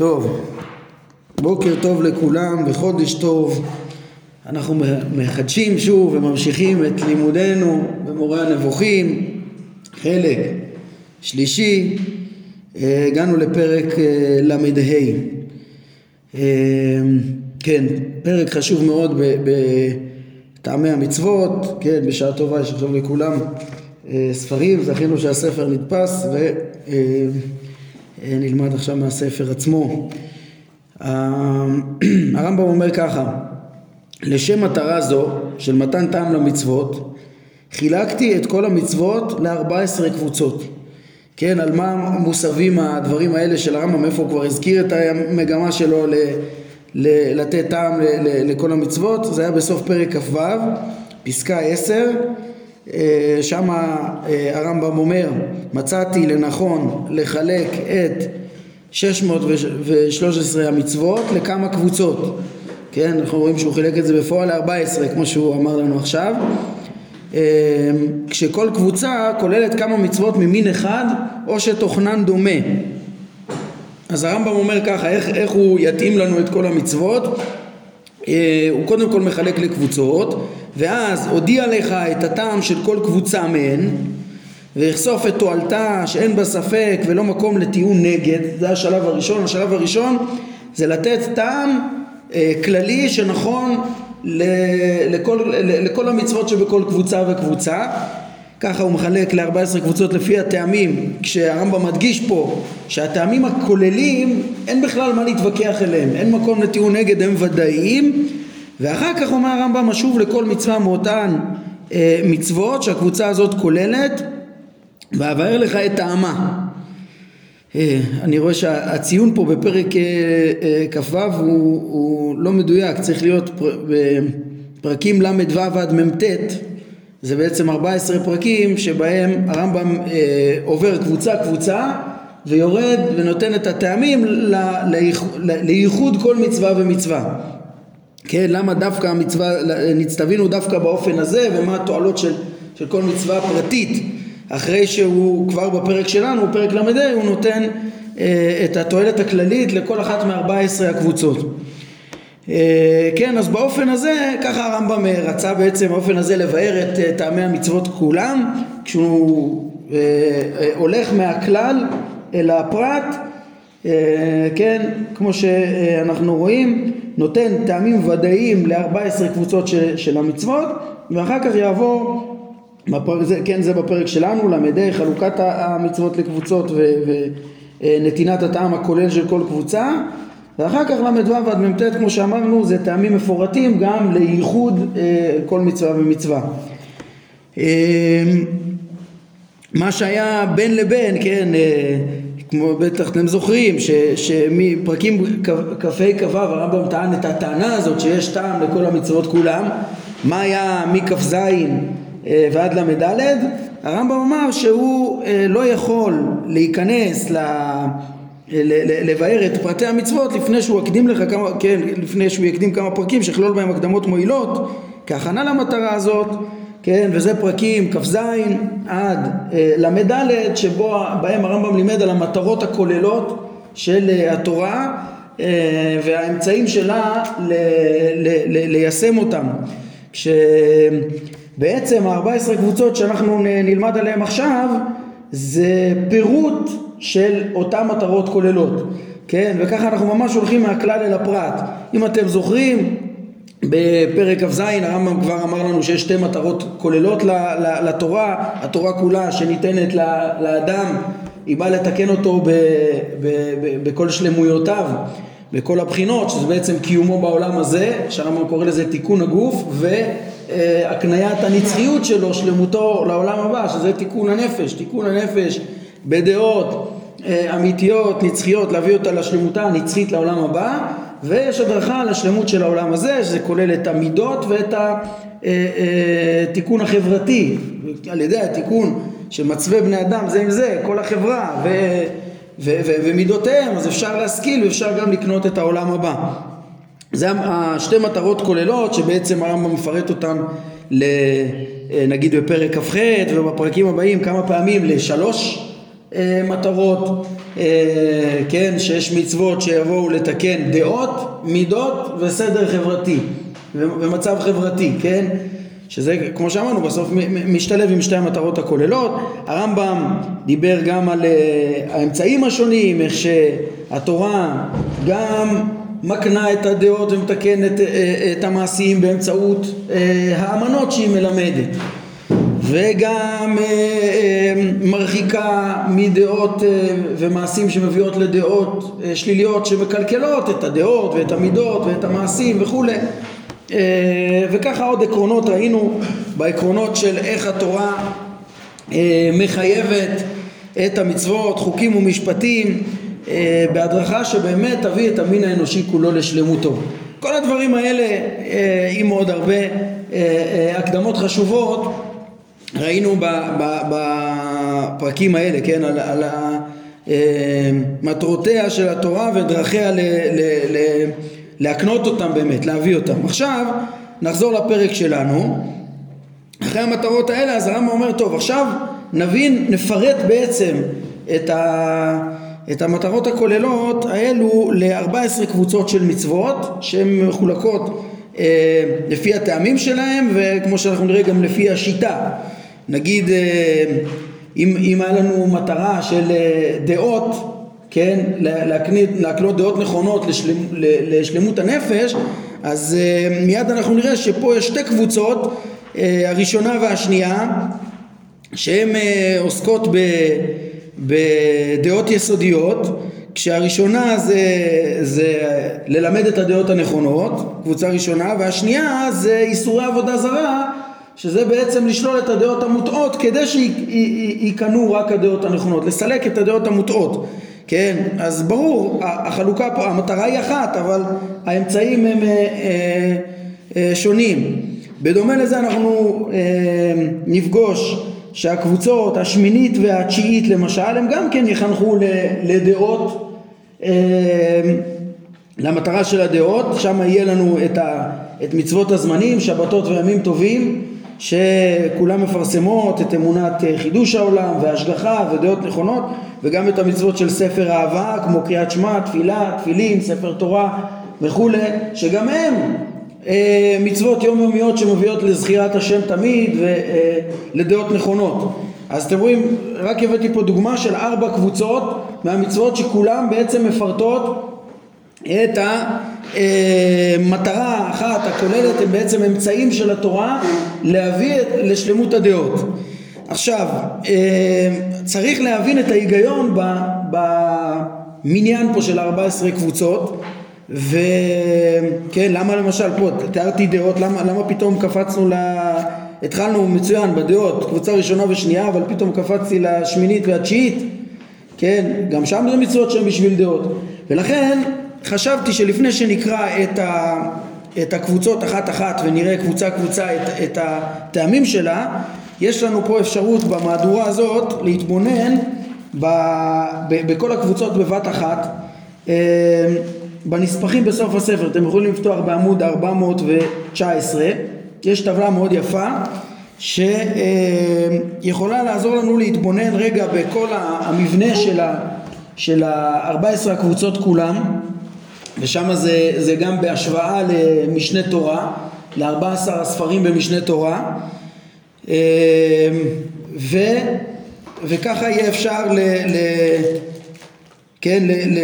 טוב, בוקר טוב לכולם וחודש טוב. אנחנו מחדשים שוב וממשיכים את לימודנו במורה הנבוכים, חלק שלישי, אה, הגענו לפרק אה, ל"ה. אה, כן, פרק חשוב מאוד בטעמי המצוות, כן, בשעה טובה יש עכשיו לכולם ספרים, זכינו שהספר נדפס ו... אה, נלמד עכשיו מהספר עצמו. הרמב"ם אומר ככה, לשם מטרה זו של מתן טעם למצוות, חילקתי את כל המצוות ל-14 קבוצות. כן, על מה מוסבים הדברים האלה של הרמב"ם, איפה הוא כבר הזכיר את המגמה שלו ל, ל, לתת טעם ל, ל, לכל המצוות, זה היה בסוף פרק כ"ו, פסקה 10, אה, שם אה, הרמב"ם אומר מצאתי לנכון לחלק את 613 המצוות לכמה קבוצות. כן אנחנו רואים שהוא חילק את זה בפועל ל-14 כמו שהוא אמר לנו עכשיו. אה, כשכל קבוצה כוללת כמה מצוות ממין אחד או שתוכנן דומה. אז הרמב"ם אומר ככה איך, איך הוא יתאים לנו את כל המצוות הוא קודם כל מחלק לקבוצות ואז הודיע לך את הטעם של כל קבוצה מהן ויחשוף את תועלתה שאין בה ספק ולא מקום לטיעון נגד, זה השלב הראשון. השלב הראשון זה לתת טעם אה, כללי שנכון ל, לכל, לכל המצוות שבכל קבוצה וקבוצה. ככה הוא מחלק ל-14 קבוצות לפי הטעמים, כשהרמב"ם מדגיש פה שהטעמים הכוללים אין בכלל מה להתווכח אליהם, אין מקום לטיעון נגד, הם ודאיים. ואחר כך אומר הרמב"ם משוב לכל מצווה מאותן אה, מצוות שהקבוצה הזאת כוללת ואבאר לך את טעמה. אה, אני רואה שהציון פה בפרק אה, אה, כ"ו הוא, הוא לא מדויק, צריך להיות פר, בפרקים ל"ו עד מ"ט זה בעצם 14 פרקים שבהם הרמב"ם אה, עובר קבוצה קבוצה ויורד ונותן את הטעמים לייחוד כל מצווה ומצווה כן, למה דווקא המצווה, נצטווינו דווקא באופן הזה ומה התועלות של, של כל מצווה פרטית אחרי שהוא כבר בפרק שלנו, פרק ל"ה, הוא נותן אה, את התועלת הכללית לכל אחת מארבע עשרה הקבוצות. אה, כן, אז באופן הזה, ככה הרמב"ם אה, רצה בעצם באופן הזה לבאר את אה, טעמי המצוות כולם, כשהוא הולך מהכלל אל הפרט, כן, כמו שאנחנו רואים, נותן טעמים ודאיים ל-14 קבוצות של, של המצוות ואחר כך יעבור, בפרק, זה, כן זה בפרק שלנו, ל"ה חלוקת המצוות לקבוצות ונתינת הטעם הכולל של כל קבוצה ואחר כך ל"ו עד מ"ט כמו שאמרנו זה טעמים מפורטים גם לייחוד אה, כל מצווה ומצווה. אה, מה שהיה בין לבין, כן, אה, כמו בטח אתם זוכרים שמפרקים כ"ה כ"ו הרמב"ם טען את הטענה הזאת שיש טעם לכל המצוות כולם מה היה מכ"ז אה, ועד ל"ד הרמב"ם אמר שהוא אה, לא יכול להיכנס ל... לבאר את פרטי המצוות לפני שהוא יקדים לך כמה, כן, לפני שהוא יקדים כמה פרקים שיכלול בהם הקדמות מועילות כהכנה למטרה הזאת כן, וזה פרקים כ"ז עד אה, ל"ד שבהם הרמב"ם לימד על המטרות הכוללות של אה, התורה אה, והאמצעים שלה ל, ל, ל, ליישם אותם. כשבעצם ה-14 קבוצות שאנחנו נלמד עליהן עכשיו זה פירוט של אותן מטרות כוללות, כן, וככה אנחנו ממש הולכים מהכלל אל הפרט. אם אתם זוכרים בפרק כ"ז הרמב"ם כבר אמר לנו שיש שתי מטרות כוללות לתורה, התורה כולה שניתנת לאדם היא באה לתקן אותו בכל שלמויותיו, בכל הבחינות, שזה בעצם קיומו בעולם הזה, שהרמב"ם קורא לזה תיקון הגוף והקניית הנצחיות שלו, שלמותו לעולם הבא, שזה תיקון הנפש, תיקון הנפש בדעות אה, אמיתיות, נצחיות, להביא אותה לשלמותה הנצחית לעולם הבא ויש הדרכה על השלמות של העולם הזה, שזה כולל את המידות ואת התיקון אה, אה, החברתי, על ידי התיקון של מצווה בני אדם זה עם זה, כל החברה ו, ו, ו, ומידותיהם, אז אפשר להשכיל ואפשר גם לקנות את העולם הבא. זה השתי מטרות כוללות שבעצם הרמב"ם מפרט אותן נגיד בפרק כ"ח ובפרקים הבאים כמה פעמים לשלוש מטרות, אה, כן, שיש מצוות שיבואו לתקן דעות, מידות וסדר חברתי ומצב חברתי, כן? שזה כמו שאמרנו בסוף משתלב עם שתי המטרות הכוללות. הרמב"ם דיבר גם על אה, האמצעים השונים, איך שהתורה גם מקנה את הדעות ומתקנת את המעשים באמצעות האמנות שהיא מלמדת. וגם אה, אה, מרחיקה מדעות אה, ומעשים שמביאות לדעות שליליות שמקלקלות את הדעות ואת המידות ואת המעשים וכולי וככה עוד עקרונות ראינו בעקרונות של איך התורה מחייבת את המצוות, חוקים ומשפטים בהדרכה שבאמת תביא את המין האנושי כולו לשלמותו. כל הדברים האלה עם עוד הרבה הקדמות חשובות ראינו בפרקים האלה, כן, על, על אה, מטרותיה של התורה ודרכיה ל, ל, ל, להקנות אותם באמת, להביא אותם. עכשיו נחזור לפרק שלנו. אחרי המטרות האלה אז הרמב"ם אומר, טוב, עכשיו נבין, נפרט בעצם את, ה, את המטרות הכוללות האלו ל-14 קבוצות של מצוות שהן מחולקות אה, לפי הטעמים שלהם וכמו שאנחנו נראה גם לפי השיטה נגיד אה, אם, אם היה לנו מטרה של אה, דעות, כן, להקנות, דעות נכונות לשלמ, לשלמות הנפש, אז אה, מיד אנחנו נראה שפה יש שתי קבוצות, הראשונה והשנייה, שהן עוסקות ב, בדעות יסודיות, כשהראשונה זה, זה ללמד את הדעות הנכונות, קבוצה ראשונה, והשנייה זה איסורי עבודה זרה שזה בעצם לשלול את הדעות המוטעות כדי שייכנו רק הדעות הנכונות, לסלק את הדעות המוטעות, כן? אז ברור, החלוקה פה, המטרה היא אחת, אבל האמצעים הם אה, אה, אה, שונים. בדומה לזה אנחנו אה, נפגוש שהקבוצות השמינית והתשיעית למשל, הם גם כן יחנכו לדעות, אה, למטרה של הדעות, שם יהיה לנו את, ה, את מצוות הזמנים, שבתות וימים טובים, שכולם מפרסמות את אמונת אה, חידוש העולם והשגחה ודעות נכונות וגם את המצוות של ספר אהבה כמו קריאת שמע, תפילה, תפילין, ספר תורה וכולי שגם הם אה, מצוות יומיומיות שמביאות לזכירת השם תמיד ולדעות אה, נכונות. אז אתם רואים, רק הבאתי פה דוגמה של ארבע קבוצות מהמצוות שכולם בעצם מפרטות את המטרה האחת הכוללת הם בעצם אמצעים של התורה להביא לשלמות הדעות. עכשיו אה, צריך להבין את ההיגיון במניין פה של 14 קבוצות וכן למה למשל פה תיארתי דעות למה, למה פתאום קפצנו ל... התחלנו מצוין בדעות קבוצה ראשונה ושנייה אבל פתאום קפצתי לשמינית והתשיעית כן גם שם זה מצוות שהן בשביל דעות ולכן חשבתי שלפני שנקרא את, ה, את הקבוצות אחת אחת ונראה קבוצה קבוצה את, את הטעמים שלה, יש לנו פה אפשרות במהדורה הזאת להתבונן ב, ב, בכל הקבוצות בבת אחת. אה, בנספחים בסוף הספר, אתם יכולים לפתוח בעמוד 419, יש טבלה מאוד יפה שיכולה לעזור לנו להתבונן רגע בכל המבנה של ה-14 הקבוצות כולם ושם זה, זה גם בהשוואה למשנה תורה, ל-14 הספרים במשנה תורה, אמ, ו, וככה יהיה אפשר ל, ל, כן, ל, ל,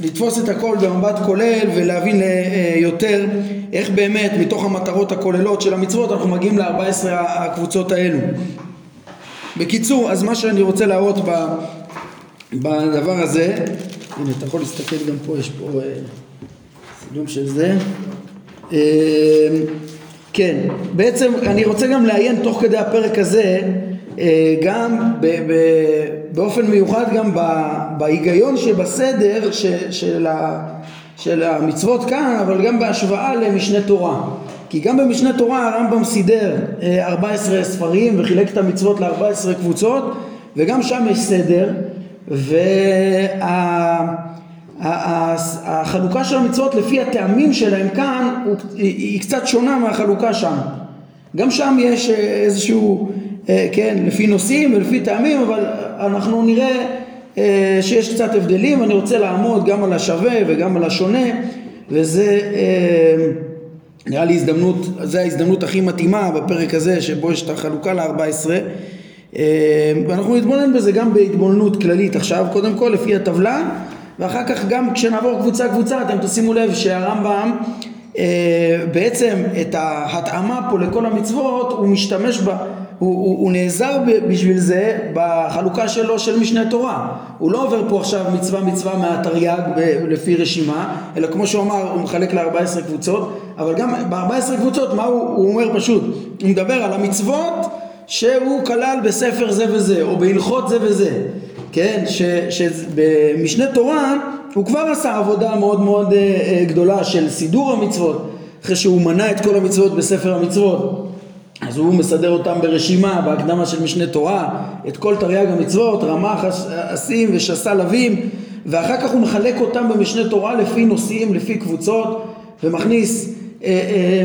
לתפוס את הכל במבט כולל ולהבין אה, יותר איך באמת מתוך המטרות הכוללות של המצוות אנחנו מגיעים ל-14 הקבוצות האלו. בקיצור, אז מה שאני רוצה להראות בדבר הזה הנה, אתה יכול להסתכל גם פה, יש פה אה, של זה. אה, כן, בעצם אני רוצה גם לעיין תוך כדי הפרק הזה אה, גם באופן מיוחד גם בהיגיון שבסדר של, של המצוות כאן, אבל גם בהשוואה למשנה תורה. כי גם במשנה תורה הרמב"ם סידר 14 ספרים וחילק את המצוות ל-14 קבוצות וגם שם יש סדר והחלוקה של המצוות לפי הטעמים שלהם כאן היא קצת שונה מהחלוקה שם. גם שם יש איזשהו, אה, כן, לפי נושאים ולפי טעמים, אבל אנחנו נראה אה, שיש קצת הבדלים, אני רוצה לעמוד גם על השווה וגם על השונה, וזה אה, נראה לי הזדמנות, זו ההזדמנות הכי מתאימה בפרק הזה, שבו יש את החלוקה ל-14. אה, ואנחנו נתבונן בזה גם בהתבוננות כללית עכשיו, קודם כל לפי הטבלה, ואחר כך גם כשנעבור קבוצה קבוצה, אתם תשימו לב שהרמב"ם אה, בעצם את ההתאמה פה לכל המצוות הוא משתמש בה, הוא, הוא, הוא נעזר בשביל זה בחלוקה שלו של משנה תורה. הוא לא עובר פה עכשיו מצווה מצווה מהתרי"ג לפי רשימה אלא כמו שהוא אמר הוא מחלק ל-14 קבוצות. אבל גם ב-14 קבוצות מה הוא, הוא אומר פשוט? הוא מדבר על המצוות שהוא כלל בספר זה וזה או בהלכות זה וזה כן? שבמשנה תורה הוא כבר עשה עבודה מאוד מאוד אה, אה, גדולה של סידור המצוות אחרי שהוא מנה את כל המצוות בספר המצוות. אז הוא מסדר אותם ברשימה בהקדמה של משנה תורה את כל תרי"ג המצוות רמ"ח אסים ושסה לווים ואחר כך הוא מחלק אותם במשנה תורה לפי נושאים לפי קבוצות ומכניס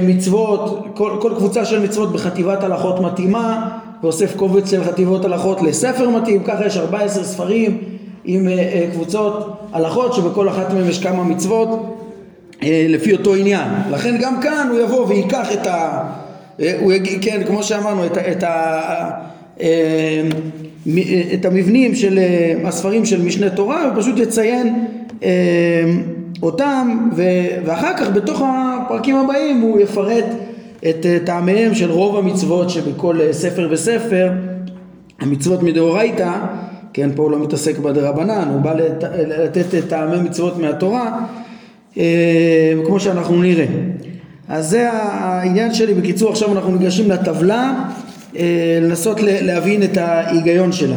מצוות כל, כל קבוצה של מצוות בחטיבת הלכות מתאימה ואוסף קובץ של חטיבות הלכות לספר מתאים ככה יש 14 ספרים עם אה, אה, קבוצות הלכות שבכל אחת מהן יש כמה מצוות אה, לפי אותו עניין. לכן גם כאן הוא יבוא וייקח את ה... הוא יגיד, כן, כמו שאמרנו, את, את, ה, את המבנים של הספרים של משנה תורה, ופשוט יציין אותם, ואחר כך בתוך הפרקים הבאים הוא יפרט את טעמיהם של רוב המצוות שבכל ספר וספר, המצוות מדאורייתא כן, פה הוא לא מתעסק בדרבנן, הוא בא לת... לתת טעמי מצוות מהתורה, אה, כמו שאנחנו נראה. אז זה העניין שלי, בקיצור עכשיו אנחנו ניגשים לטבלה, אה, לנסות להבין את ההיגיון שלה.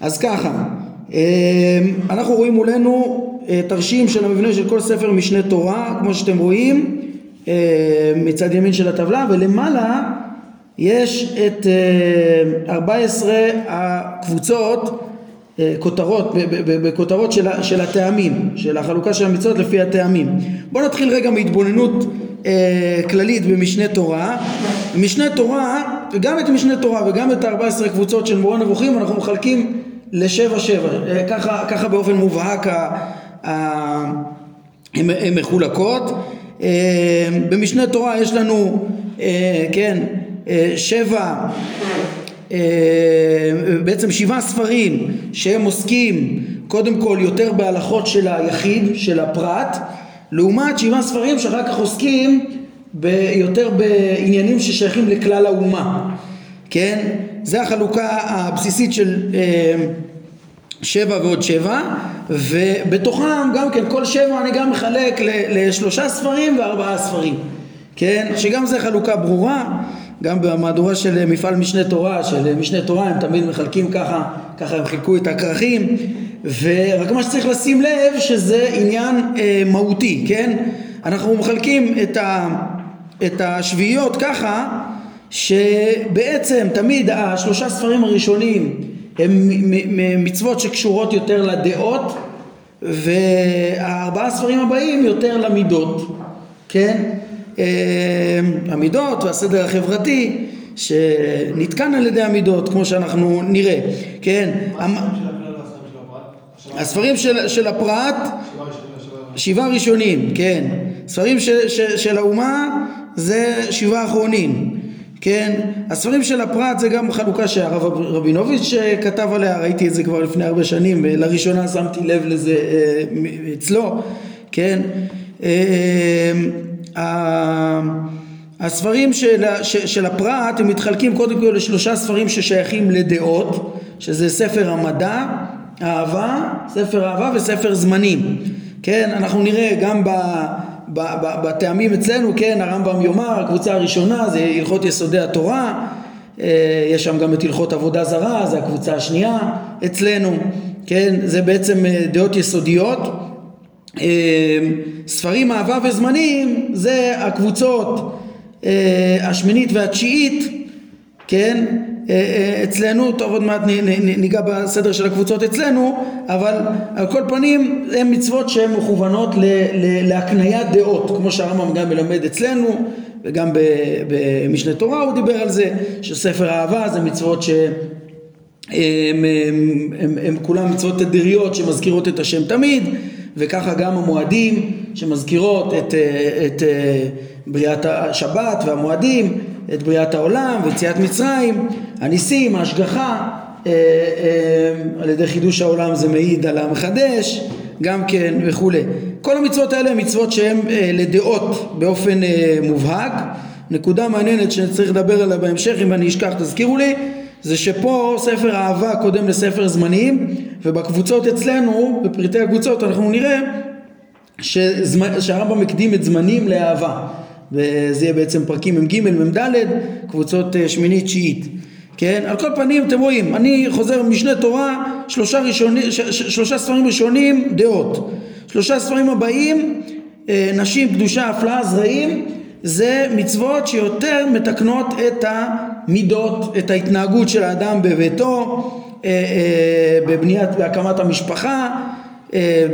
אז ככה, אה, אנחנו רואים מולנו תרשים של המבנה של כל ספר משנה תורה, כמו שאתם רואים, מצד ימין של הטבלה, ולמעלה יש את 14 אה, הקבוצות, אה, כותרות, בכותרות של, של הטעמים, של החלוקה של המצוות לפי הטעמים. בואו נתחיל רגע מהתבוננות אה, כללית במשנה תורה. משנה תורה, גם את משנה תורה וגם את 14 קבוצות של מורה נבוכים אנחנו מחלקים לשבע שבע, ככה, ככה באופן מובהק הן מחולקות. במשנה תורה יש לנו, כן, שבע, אה, בעצם שבעה ספרים שהם עוסקים קודם כל יותר בהלכות של היחיד, של הפרט, לעומת שבעה ספרים שאחר כך עוסקים יותר בעניינים ששייכים לכלל האומה, כן? זה החלוקה הבסיסית של אה, שבע ועוד שבע ובתוכם גם כן כל שבע אני גם מחלק לשלושה ספרים וארבעה ספרים כן שגם זה חלוקה ברורה גם במהדורה של מפעל משנה תורה, של משנה תורה הם תמיד מחלקים ככה, ככה הם חילקו את הכרכים ורק מה שצריך לשים לב שזה עניין אה, מהותי, כן? אנחנו מחלקים את, ה, את השביעיות ככה שבעצם תמיד השלושה ספרים הראשונים הם מצוות שקשורות יותר לדעות והארבעה ספרים הבאים יותר למידות, כן? אמ, המידות והסדר החברתי שנתקן על ידי המידות כמו שאנחנו נראה, כן? הספרים של, של הפרט שבעה ראשונים, כן. ספרים של, של, של האומה זה שבעה אחרונים, כן. הספרים של הפרט זה גם חלוקה שהרב רבינוביץ' כתב עליה, ראיתי את זה כבר לפני הרבה שנים, לראשונה שמתי לב לזה אה, אצלו, כן. אמ, הספרים של, של הפרט הם מתחלקים קודם כל לשלושה ספרים ששייכים לדעות שזה ספר המדע, אהבה, ספר אהבה וספר זמנים כן אנחנו נראה גם ב, בטעמים אצלנו כן הרמב"ם יאמר הקבוצה הראשונה זה הלכות יסודי התורה אה, יש שם גם את הלכות עבודה זרה זה הקבוצה השנייה אצלנו כן זה בעצם אה, דעות יסודיות. אמ, ספרים אהבה וזמנים זה הקבוצות אה, השמינית והתשיעית כן אה, אה, אצלנו טוב עוד מעט ניגע בסדר של הקבוצות אצלנו אבל על כל פנים הן מצוות שהן מכוונות להקניית דעות כמו שהרמב"ם גם מלמד אצלנו וגם במשנה תורה הוא דיבר על זה שספר אהבה זה מצוות ש... הם, הם, כולם מצוות תדיריות שמזכירות את השם תמיד וככה גם המועדים שמזכירות את, את, את בריאת השבת והמועדים, את בריאת העולם ויציאת מצרים, הניסים, ההשגחה, אה, אה, על ידי חידוש העולם זה מעיד על המחדש, גם כן וכולי. כל המצוות האלה הן מצוות שהן אה, לדעות באופן מובהק. נקודה מעניינת שצריך לדבר עליה בהמשך, אם אני אשכח תזכירו לי, זה שפה ספר אהבה קודם לספר זמנים, ובקבוצות אצלנו, בפריטי הקבוצות, אנחנו נראה שהרמב"ם הקדים את זמנים לאהבה. וזה יהיה בעצם פרקים מ"ג, מ"ד, קבוצות שמינית, תשיעית. כן? על כל פנים אתם רואים, אני חוזר משנה תורה, שלושה, ראשוני, ש, ש, שלושה ספרים ראשונים דעות, שלושה ספרים הבאים אה, נשים, קדושה, הפלאה, זרעים, זה מצוות שיותר מתקנות את המידות, את ההתנהגות של האדם בביתו, אה, אה, בבניית, בהקמת המשפחה, אה,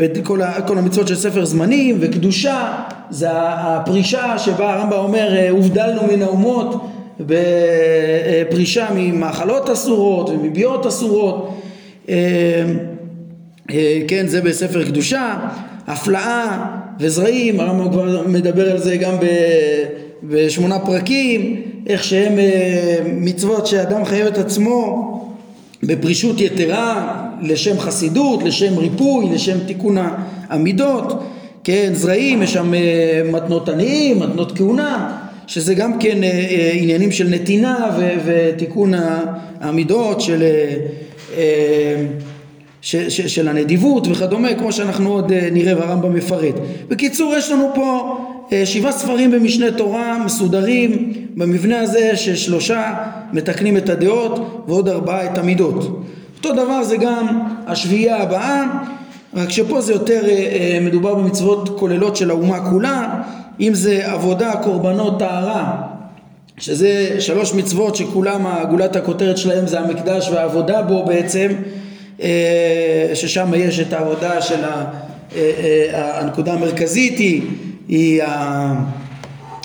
כל המצוות של ספר זמנים וקדושה זה הפרישה שבה הרמב"ם אומר אה, הובדלנו מן האומות בפרישה ממאכלות אסורות ומביאות אסורות. אה, כן זה בספר קדושה. הפלאה וזרעים הרמב"ם כבר מדבר על זה גם בשמונה פרקים איך שהם מצוות שאדם חייב את עצמו בפרישות יתרה לשם חסידות, לשם ריפוי, לשם תיקון המידות, כן, זרעים, יש שם מתנות עניים, מתנות כהונה, שזה גם כן אה, אה, עניינים של נתינה ותיקון המידות של, אה, ש- ש- של הנדיבות וכדומה, כמו שאנחנו עוד נראה והרמב"ם מפרט. בקיצור, יש לנו פה שבעה ספרים במשנה תורה מסודרים במבנה הזה ששלושה מתקנים את הדעות ועוד ארבעה את המידות. אותו דבר זה גם השביעייה הבאה, רק שפה זה יותר מדובר במצוות כוללות של האומה כולה אם זה עבודה, קורבנות, טהרה, שזה שלוש מצוות שכולם, גולת הכותרת שלהם זה המקדש והעבודה בו בעצם, אה, ששם יש את העבודה של ה... אה, אה, הנקודה המרכזית היא, היא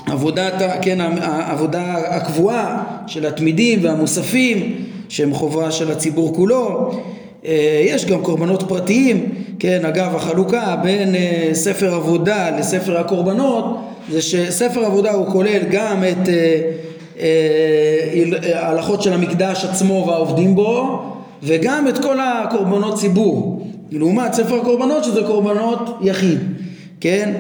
עבודת, כן, העבודה הקבועה של התמידים והמוספים שהם חובה של הציבור כולו. יש גם קורבנות פרטיים, כן, אגב החלוקה בין ספר עבודה לספר הקורבנות זה שספר עבודה הוא כולל גם את ההלכות של המקדש עצמו והעובדים בו וגם את כל הקורבנות ציבור. לעומת ספר הקורבנות שזה קורבנות יחיד כן?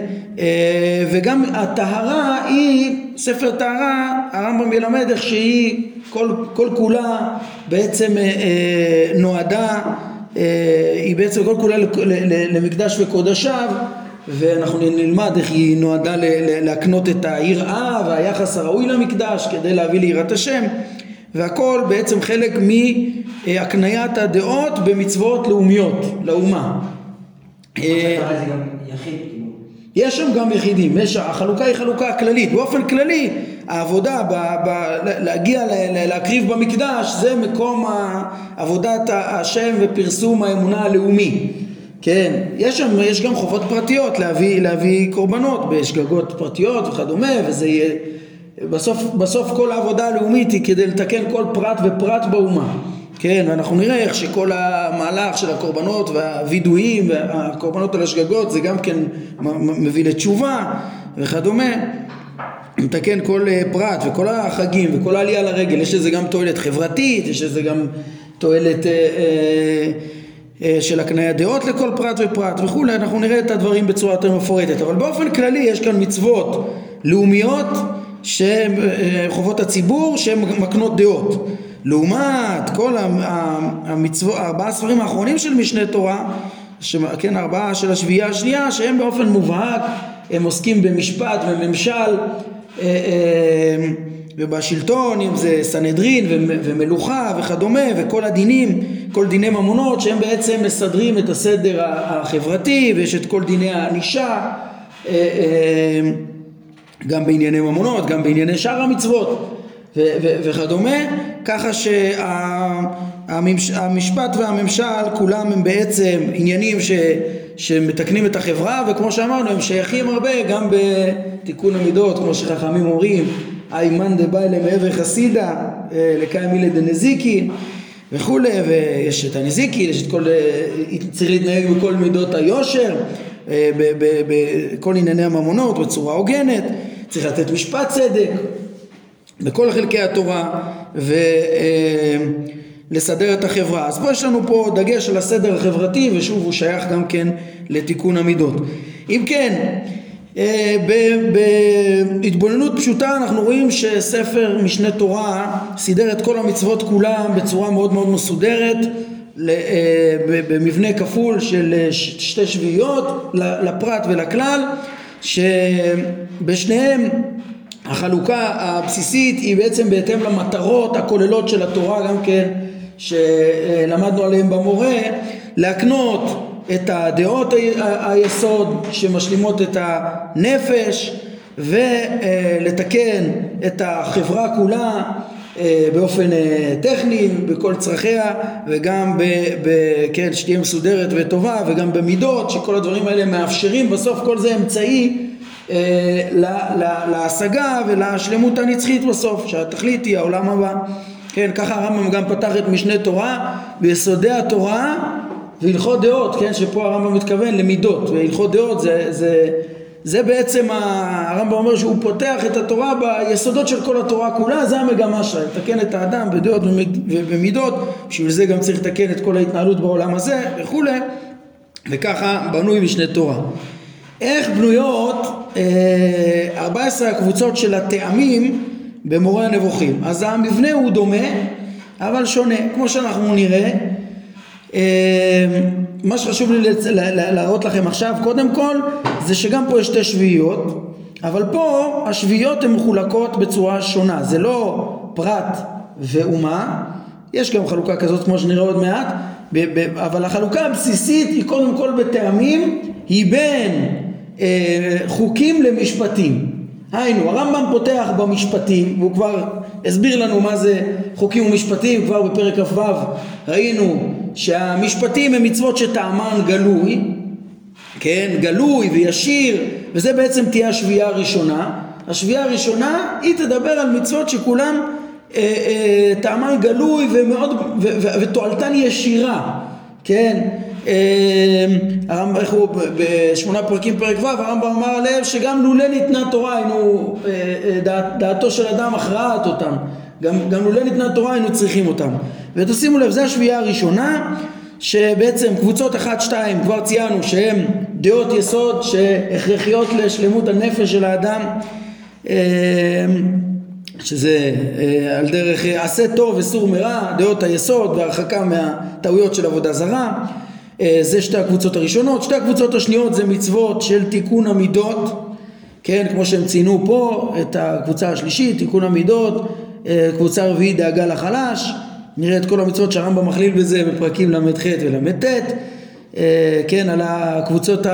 וגם הטהרה היא ספר טהרה הרמב"ם ילמד איך שהיא כל, כל כולה בעצם נועדה היא בעצם כל כולה למקדש וקודשיו ואנחנו נלמד איך היא נועדה להקנות את היראה והיחס הראוי למקדש כדי להביא ליראת השם והכל בעצם חלק מהקניית הדעות במצוות לאומיות, לאומה. יש שם גם יחידים, יש, החלוקה היא חלוקה כללית, באופן כללי העבודה, ב, ב, להגיע להקריב במקדש זה מקום עבודת השם ופרסום האמונה הלאומי. כן, יש שם, יש גם חובות פרטיות להביא, להביא קורבנות בשגגות פרטיות וכדומה, וזה יהיה, בסוף, בסוף כל העבודה הלאומית היא כדי לתקן כל פרט ופרט באומה, כן, ואנחנו נראה איך שכל המהלך של הקורבנות והווידויים והקורבנות על השגגות זה גם כן מביא לתשובה וכדומה, מתקן כל אה, פרט וכל החגים וכל העלייה לרגל, יש לזה גם תועלת חברתית, יש לזה גם תועלת אה, אה, אה, של הקניית דעות לכל פרט ופרט וכולי, אנחנו נראה את הדברים בצורה יותר מפורטת, אבל באופן כללי יש כאן מצוות לאומיות שהן אה, חובות הציבור שהן מקנות דעות. לעומת כל המצוות, ארבעה ספרים האחרונים של משנה תורה, כן, ארבעה של השביעייה השנייה, שהם באופן מובהק, הם עוסקים במשפט וממשל אה, ובשלטון, אם זה סנהדרין ומלוכה וכדומה, וכל הדינים, כל דיני ממונות, שהם בעצם מסדרים את הסדר החברתי, ויש את כל דיני הענישה, אה, אה, גם בענייני ממונות, גם בענייני שאר המצוות וכדומה, ככה שהמשפט והממשל כולם הם בעצם עניינים ש, שמתקנים את החברה, וכמו שאמרנו הם שייכים הרבה גם בתיקון המידות, כמו שחכמים אומרים איימן דבאי למעבר חסידה, אה, לקיים מילי דנזיקי וכולי, ויש את הנזיקי, יש את כל, צריך להתנהג בכל מידות היושר, בכל ענייני הממונות בצורה הוגנת, צריך לתת משפט צדק בכל חלקי התורה ולסדר את החברה. אז פה יש לנו פה דגש על הסדר החברתי ושוב הוא שייך גם כן לתיקון המידות. אם כן, אה, בהתבוננות פשוטה אנחנו רואים שספר משנה תורה סידר את כל המצוות כולם בצורה מאוד מאוד מסודרת אה, במבנה כפול של אה, שתי שביעיות לפרט ולכלל שבשניהם החלוקה הבסיסית היא בעצם בהתאם למטרות הכוללות של התורה גם כן שלמדנו עליהן במורה להקנות את הדעות היסוד שמשלימות את הנפש ולתקן את החברה כולה אה, באופן אה, טכני בכל צרכיה וגם ב, ב, כן, שתהיה מסודרת וטובה וגם במידות שכל הדברים האלה מאפשרים בסוף כל זה אמצעי אה, להשגה ולשלמות הנצחית בסוף שהתכלית היא העולם הבא. כן ככה הרמב"ם גם פתח את משנה תורה ביסודי התורה והלכות דעות, כן, שפה הרמב"ם מתכוון למידות, והלכות דעות זה, זה, זה בעצם הרמב"ם אומר שהוא פותח את התורה ביסודות של כל התורה כולה, זה המגמה שלה, לתקן את האדם בדעות ובמידות, בשביל זה גם צריך לתקן את כל ההתנהלות בעולם הזה וכולי, וככה בנוי משנה תורה. איך בנויות אה, 14 הקבוצות של הטעמים במורה הנבוכים? אז המבנה הוא דומה אבל שונה, כמו שאנחנו נראה מה שחשוב לי להראות לכם עכשיו קודם כל זה שגם פה יש שתי שביעיות אבל פה השביעיות הן מחולקות בצורה שונה. זה לא פרט ואומה יש גם חלוקה כזאת כמו שנראה עוד מעט אבל החלוקה הבסיסית היא קודם כל בטעמים היא בין אה, חוקים למשפטים. היינו הרמב"ם פותח במשפטים והוא כבר הסביר לנו מה זה חוקים ומשפטים כבר בפרק כ"ו ראינו שהמשפטים הם מצוות שטעמן גלוי, כן, גלוי וישיר, וזה בעצם תהיה השביעייה הראשונה. השביעייה הראשונה היא תדבר על מצוות שכולם אה, אה, טעמן גלוי ומאוד, ותועלתן ישירה, כן, אה, הרמב"ם, איך הוא, בשמונה פרקים פרק ו', הרמב"ם אמר עליהם שגם לולא ניתנה תורה היינו, אה, אה, דעת, דעתו של אדם הכרעת אותם, גם, גם לולא ניתנה תורה היינו צריכים אותם. ותשימו לב, זו השביעייה הראשונה, שבעצם קבוצות אחת שתיים כבר ציינו שהן דעות יסוד שהכרחיות לשלמות הנפש של האדם אה, שזה אה, על דרך אה, עשה טוב וסור מרע, דעות היסוד והרחקה מהטעויות של עבודה זרה. זה שתי הקבוצות הראשונות, שתי הקבוצות השניות זה מצוות של תיקון המידות. כן, כמו שהם ציינו פה את הקבוצה השלישית, תיקון המידות, קבוצה רביעית דאגה לחלש נראה את כל המצוות שהרמב"ם מכליל בזה בפרקים ל"ח ול"ט. אה, כן, על הקבוצות,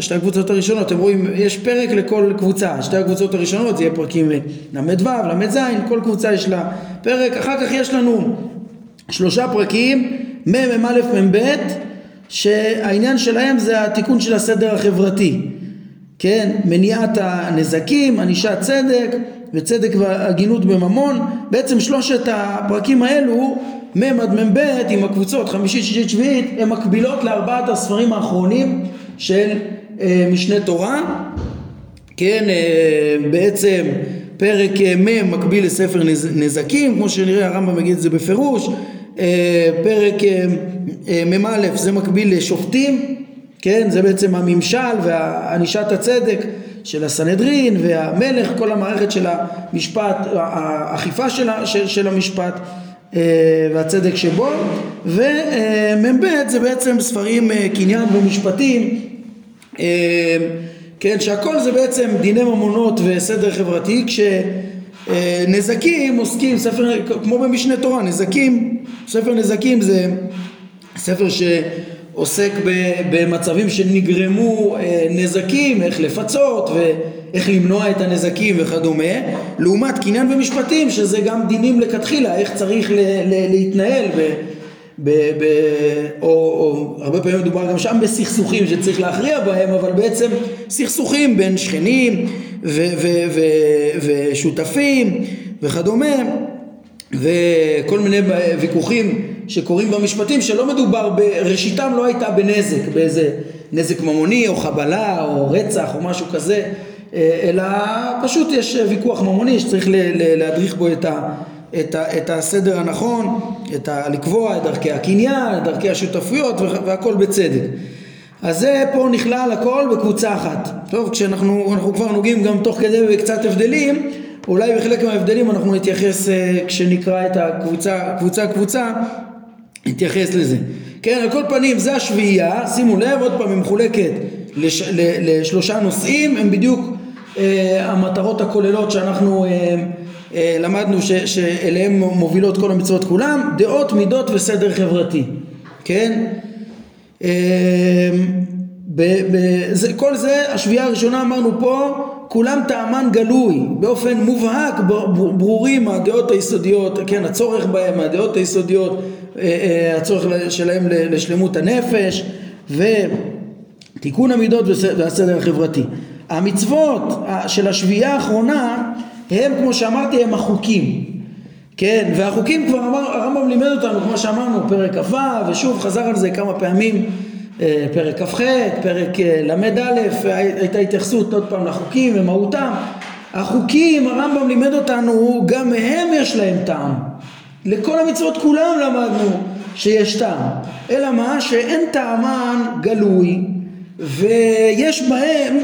שתי הקבוצות הראשונות, אתם רואים, יש פרק לכל קבוצה, שתי הקבוצות הראשונות זה יהיה פרקים ל"ו, ל"ז, כל קבוצה יש לה פרק, אחר כך יש לנו שלושה פרקים, מ"א, מ"ב, שהעניין שלהם זה התיקון של הסדר החברתי, כן, מניעת הנזקים, ענישת צדק, וצדק והגינות בממון, בעצם שלושת הפרקים האלו, מ' עד מ"ב עם הקבוצות חמישית, שישית, שביעית, הן מקבילות לארבעת הספרים האחרונים של אה, משנה תורה, כן, אה, בעצם פרק אה, מ' מקביל לספר נז, נזקים, כמו שנראה הרמב"ם מגיד את זה בפירוש, אה, פרק אה, אה, מ"א זה מקביל לשופטים, כן, זה בעצם הממשל וענישת הצדק של הסנהדרין והמלך, כל המערכת של המשפט, האכיפה של, של, של המשפט אה, והצדק שבו, ומ"ב זה בעצם ספרים אה, קניין ומשפטים, אה, כן, שהכל זה בעצם דיני ממונות וסדר חברתי, כשנזקים עוסקים, ספר, כמו במשנה תורה, נזקים, ספר נזקים זה ספר ש... עוסק במצבים שנגרמו אה, נזקים, איך לפצות ואיך למנוע את הנזקים וכדומה, לעומת קניין ומשפטים שזה גם דינים לכתחילה, איך צריך להתנהל ב- ב- ב- או, או הרבה פעמים מדובר גם שם בסכסוכים שצריך להכריע בהם, אבל בעצם סכסוכים בין שכנים ו- ו- ו- ושותפים וכדומה וכל מיני ויכוחים שקורים במשפטים שלא מדובר, בראשיתם לא הייתה בנזק, באיזה נזק ממוני או חבלה או רצח או משהו כזה, אה, אלא פשוט יש ויכוח ממוני שצריך להדריך בו את, ה, את, ה, את הסדר הנכון, את ה, לקבוע את דרכי הקניין, את דרכי השותפויות והכל בצדק. אז זה פה נכלל הכל בקבוצה אחת. טוב, כשאנחנו כבר נוגעים גם תוך כדי בקצת הבדלים, אולי בחלק מההבדלים אנחנו נתייחס אה, כשנקרא את הקבוצה, קבוצה קבוצה, נתייחס לזה. כן, על כל פנים זה השביעייה, שימו לב, עוד פעם היא מחולקת לש, לשלושה נושאים, הם בדיוק אה, המטרות הכוללות שאנחנו אה, אה, למדנו ש, שאליהם מובילות כל המצוות כולם, דעות, מידות וסדר חברתי, כן? אה, ב, ב, זה, כל זה, השביעייה הראשונה אמרנו פה, כולם טעמן גלוי, באופן מובהק ברורים הדעות היסודיות, כן, הצורך בהם, הדעות היסודיות, הצורך שלהם לשלמות הנפש ותיקון המידות והסדר החברתי. המצוות של השביעייה האחרונה הם כמו שאמרתי הם החוקים כן והחוקים כבר אמר הרמב"ם לימד אותנו כמו שאמרנו פרק כ"ו ושוב חזר על זה כמה פעמים אה, פרק כ"ח, פרק ל"א, הייתה התייחסות עוד פעם לחוקים ומהותם. החוקים, הרמב"ם לימד אותנו, גם מהם יש להם טעם. לכל המצוות כולם למדנו שיש טעם. אלא מה? שאין טעמן גלוי, ויש בהם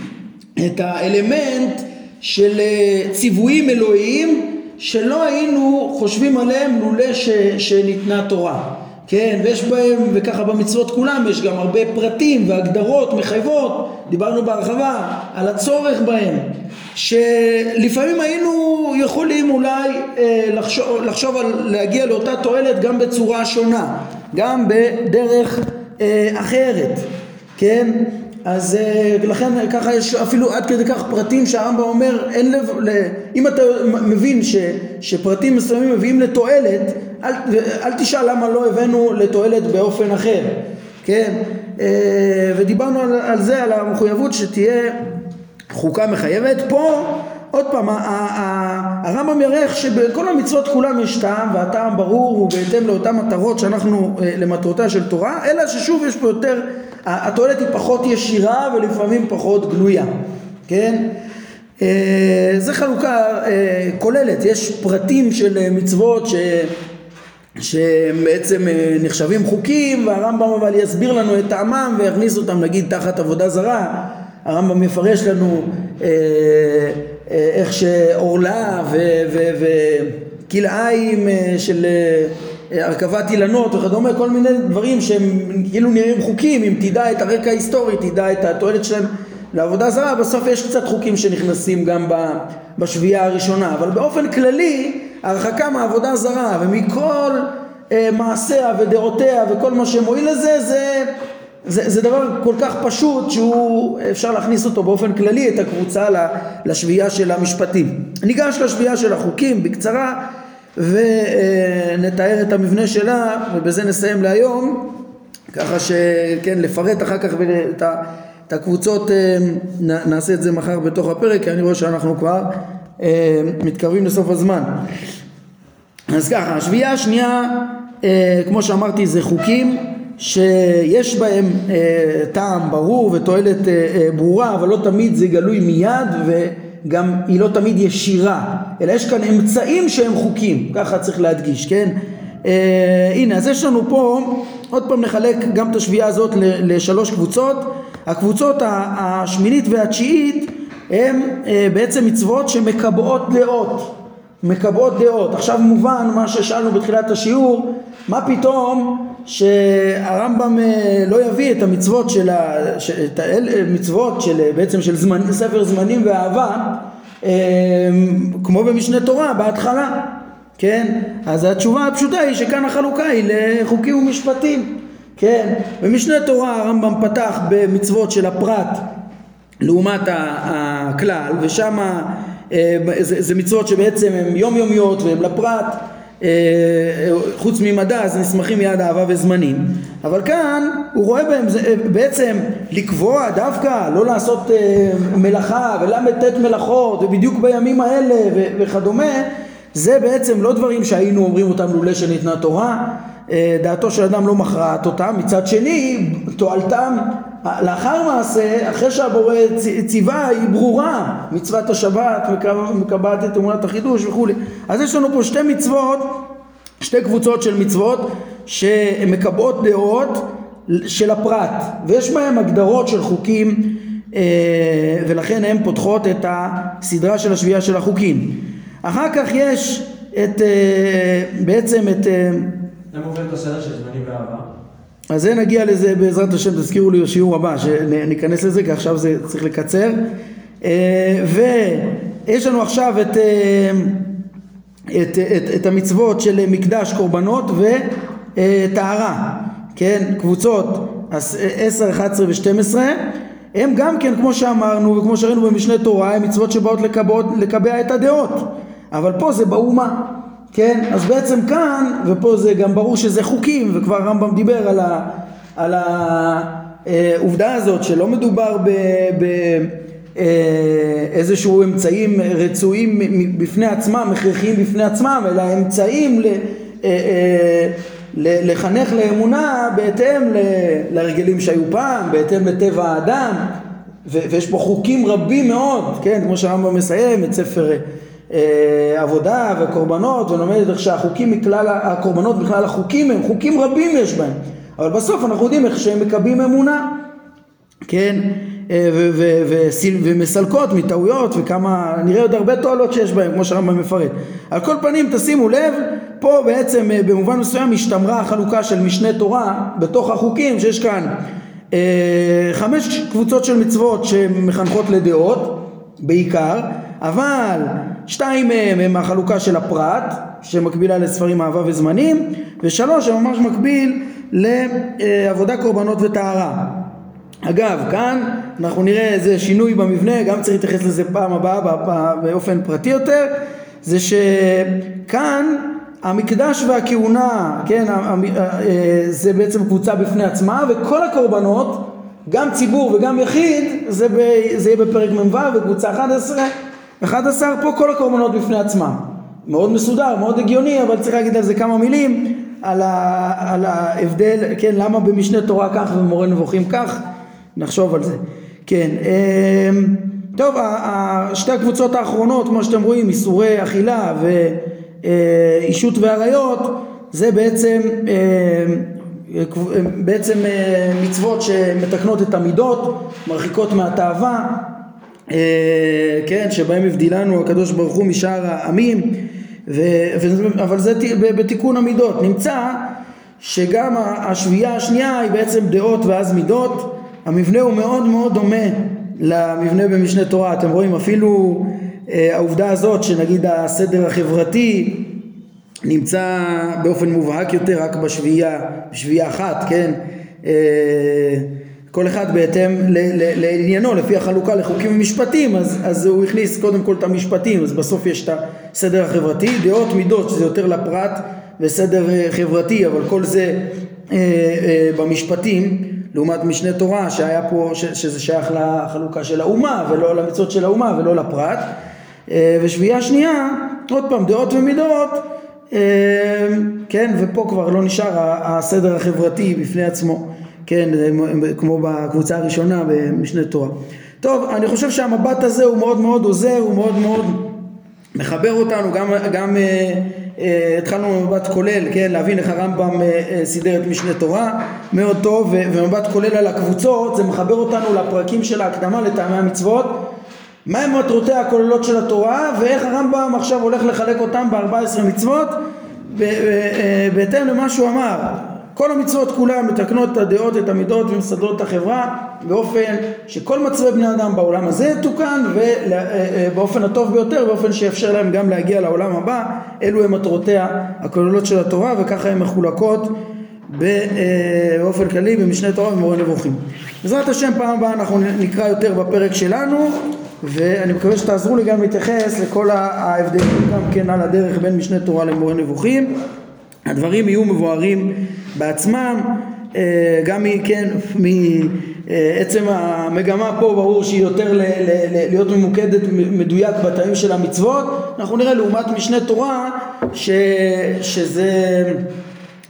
את האלמנט של אה, ציוויים אלוהיים שלא היינו חושבים עליהם לולא שניתנה תורה. כן, ויש בהם, וככה במצוות כולם, יש גם הרבה פרטים והגדרות מחייבות, דיברנו בהרחבה על הצורך בהם, שלפעמים היינו יכולים אולי אה, לחשוב, לחשוב על להגיע לאותה תועלת גם בצורה שונה, גם בדרך אה, אחרת, כן? אז אה, לכן ככה יש אפילו עד כדי כך פרטים שהרמב"ם אומר אין לב, אם אתה מבין ש, שפרטים מסוימים מביאים לתועלת אל, אל תשאל למה לא הבאנו לתועלת באופן אחר, כן? אה, ודיברנו על, על זה, על המחויבות שתהיה חוקה מחייבת. פה עוד פעם, הרמב"ם ירח שבכל המצוות כולם יש טעם והטעם ברור הוא בהתאם לאותן מטרות שאנחנו אה, למטרותיה של תורה, אלא ששוב יש פה יותר התועלת היא פחות ישירה ולפעמים פחות גלויה, כן? אה, זה חלוקה כוללת, יש פרטים של מצוות ש... שהם בעצם נחשבים חוקים והרמב"ם אבל יסביר לנו את טעמם ויכניס אותם נגיד תחת עבודה זרה. הרמב"ם יפרש לנו אה, אה, איך שעורלה וכלאיים אה, של הרכבת אילנות וכדומה, כל מיני דברים שהם כאילו נראים חוקים, אם תדע את הרקע ההיסטורי, תדע את התועלת שלהם לעבודה זרה, בסוף יש קצת חוקים שנכנסים גם בשביעייה הראשונה, אבל באופן כללי הרחקה מעבודה זרה ומכל אה, מעשיה ודעותיה וכל מה שמועיל לזה זה, זה, זה דבר כל כך פשוט שהוא אפשר להכניס אותו באופן כללי את הקבוצה לשביעייה של המשפטים. ניגש לשביעייה של החוקים בקצרה ונתאר את המבנה שלה ובזה נסיים להיום ככה שכן לפרט אחר כך את הקבוצות אה, נעשה את זה מחר בתוך הפרק כי אני רואה שאנחנו כבר מתקרבים לסוף הזמן אז ככה השביעייה השנייה אה, כמו שאמרתי זה חוקים שיש בהם טעם ברור ותועלת ברורה אבל לא תמיד זה גלוי מיד ו... גם היא לא תמיד ישירה, אלא יש כאן אמצעים שהם חוקים, ככה צריך להדגיש, כן? אה, הנה, אז יש לנו פה, עוד פעם נחלק גם את השביעייה הזאת לשלוש קבוצות. הקבוצות השמינית והתשיעית הם אה, בעצם מצוות שמקבעות דעות, מקבעות דעות. עכשיו מובן מה ששאלנו בתחילת השיעור, מה פתאום שהרמב"ם אה, לא יביא את המצוות של, ה, את המצוות של בעצם של זמן, ספר זמנים ואהבה אה, כמו במשנה תורה בהתחלה, כן? אז התשובה הפשוטה היא שכאן החלוקה היא לחוקים ומשפטים, כן? במשנה תורה הרמב"ם פתח במצוות של הפרט לעומת הכלל ושם אה, זה, מצוות שבעצם הן יומיומיות והן לפרט אה, חוץ ממדע אז נסמכים מיד אהבה וזמנים. אבל כאן הוא רואה בהם אה, בעצם לקבוע דווקא לא לעשות מלאכה ול"ט מלאכות ובדיוק בימים האלה וכדומה זה בעצם לא דברים שהיינו אומרים אותם לולא שניתנה תורה. דעתו של אדם לא מכרעת אותם, מצד שני תועלתם לאחר מעשה, אחרי שהבורא ציווה היא ברורה, מצוות השבת, מקבעת את אמונת החידוש וכולי. אז יש לנו פה שתי מצוות, שתי קבוצות של מצוות שמקבעות דעות של הפרט, ויש בהם הגדרות של חוקים אה, ולכן הן פותחות את הסדרה של השביעה של החוקים. אחר כך יש את, אה, בעצם את... למה עובר את הסדר של זמנים ואהבה? אז זה נגיע לזה בעזרת השם, תזכירו לי בשיעור הבא, שניכנס לזה, כי עכשיו זה צריך לקצר. אה, ויש לנו עכשיו את, את, את, את המצוות של מקדש קורבנות וטהרה, כן, קבוצות 10, 11 ו-12 הם גם כן כמו שאמרנו וכמו שראינו במשנה תורה הם מצוות שבאות לקבעות, לקבע את הדעות. אבל פה זה באומה כן אז בעצם כאן ופה זה גם ברור שזה חוקים וכבר הרמב"ם דיבר על, ה, על העובדה הזאת שלא מדובר ב... ב אה, אמצעים רצויים בפני עצמם, הכרחיים בפני עצמם, אלא אמצעים ל, אה, אה, לחנך לאמונה בהתאם להרגלים שהיו פעם, בהתאם לטבע האדם, ויש פה חוקים רבים מאוד, כן, כמו שהרמב"ם מסיים את ספר עבודה וקורבנות, ולומד איך שהחוקים מכלל, הקורבנות בכלל החוקים הם חוקים רבים יש בהם, אבל בסוף אנחנו יודעים איך שהם מקבלים אמונה, כן, אה, ומסלקות מטעויות וכמה, נראה עוד הרבה תועלות שיש בהם כמו שהרמב"ם מפרט. על כל פנים תשימו לב, פה בעצם אה, במובן מסוים השתמרה החלוקה של משנה תורה בתוך החוקים שיש כאן אה, חמש קבוצות של מצוות שמחנכות לדעות בעיקר, אבל שתיים מהם הם החלוקה של הפרט שמקבילה לספרים אהבה וזמנים ושלוש הם ממש מקביל לעבודה קורבנות וטהרה. אגב, כאן אנחנו נראה איזה שינוי במבנה, גם צריך להתייחס לזה פעם הבאה באופן פרטי יותר, זה שכאן המקדש והכהונה, כן, אה, זה בעצם קבוצה בפני עצמה, וכל הקורבנות, גם ציבור וגם יחיד, זה, ב, זה יהיה בפרק מ"ו, בקבוצה 11, 11 פה כל הקורבנות בפני עצמם. מאוד מסודר, מאוד הגיוני, אבל צריך להגיד על זה כמה מילים, על, ה, על ההבדל, כן, למה במשנה תורה כך ובמורה נבוכים כך. נחשוב על זה. כן, אמ, טוב, שתי הקבוצות האחרונות, כמו שאתם רואים, איסורי אכילה ואישות ועריות, זה בעצם, בעצם אה, מצוות שמתקנות את המידות, מרחיקות מהתאווה, אה, כן, שבהם הבדילנו הקדוש ברוך הוא משאר העמים, ו, אבל זה בתיקון המידות. נמצא שגם השביעייה השנייה היא בעצם דעות ואז מידות, המבנה הוא מאוד מאוד דומה למבנה במשנה תורה, אתם רואים אפילו אה, העובדה הזאת שנגיד הסדר החברתי נמצא באופן מובהק יותר רק בשביעייה, בשביעייה אחת, כן? אה, כל אחד בהתאם לעניינו, לפי החלוקה לחוקים ומשפטים, אז, אז הוא הכניס קודם כל את המשפטים, אז בסוף יש את הסדר החברתי, דעות מידות שזה יותר לפרט וסדר אה, חברתי, אבל כל זה אה, אה, במשפטים לעומת משנה תורה שהיה פה, ש, שזה שייך לחלוקה של האומה ולא למצוות של האומה ולא לפרט. אה, ושביעייה שנייה, עוד פעם דעות ומידות, אה, כן, ופה כבר לא נשאר הסדר החברתי בפני עצמו, כן, כמו בקבוצה הראשונה במשנה תורה. טוב, אני חושב שהמבט הזה הוא מאוד מאוד עוזר, הוא מאוד מאוד מחבר אותנו, גם, גם אה, אה, התחלנו במבט כולל, כן, להבין איך הרמב"ם אה, אה, סידר את משנה תורה, מאוד טוב, ומבט כולל על הקבוצות, זה מחבר אותנו לפרקים של ההקדמה לטעמי המצוות, מהם מטרותיה הכוללות של התורה, ואיך הרמב"ם עכשיו הולך לחלק אותם ב-14 מצוות, בהתאם למה שהוא אמר, כל המצוות כולן מתקנות את הדעות, את המידות ומסדרות את החברה באופן שכל מצבי בני אדם בעולם הזה יתוקן ובאופן הטוב ביותר, באופן שיאפשר להם גם להגיע לעולם הבא, אלו הן מטרותיה הכוללות של התורה וככה הן מחולקות באופן כללי במשנה תורה ומורה נבוכים. בעזרת השם פעם הבאה אנחנו נקרא יותר בפרק שלנו ואני מקווה שתעזרו לי גם להתייחס לכל ההבדלים גם כן על הדרך בין משנה תורה למורה נבוכים הדברים יהיו מבוארים בעצמם, אה, גם כן, מעצם המגמה פה ברור שהיא יותר להיות ממוקדת מדויק בתאים של המצוות, אנחנו נראה לעומת משנה תורה ש, שזה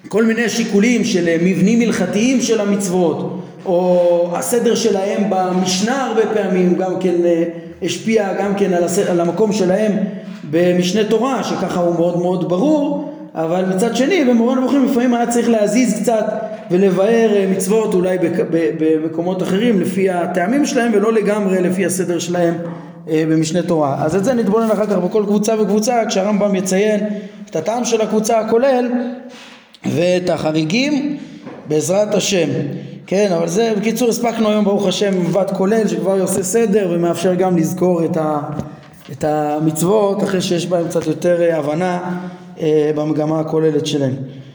כל מיני שיקולים של אה, מבנים הלכתיים של המצוות, או הסדר שלהם במשנה הרבה פעמים גם כן אה, השפיע גם כן על, הסדר, על המקום שלהם במשנה תורה, שככה הוא מאוד מאוד ברור, אבל מצד שני במורה נבוכים לפעמים היה צריך להזיז קצת ולבאר אה, מצוות אולי במקומות אחרים לפי הטעמים שלהם ולא לגמרי לפי הסדר שלהם במשנה תורה. אז את זה נתבונן אחר כך בכל קבוצה וקבוצה כשהרמב"ם יציין את הטעם של הקבוצה הכולל ואת החריגים בעזרת השם. כן, אבל זה בקיצור הספקנו היום ברוך השם מבט כולל שכבר עושה סדר ומאפשר גם לזכור את, ה, את המצוות אחרי שיש בהם קצת יותר אה, הבנה אה, במגמה הכוללת שלהם.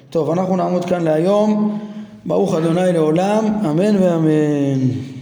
טוב, אנחנו נעמוד כאן להיום. ברוך אדוני לעולם, אמן ואמן.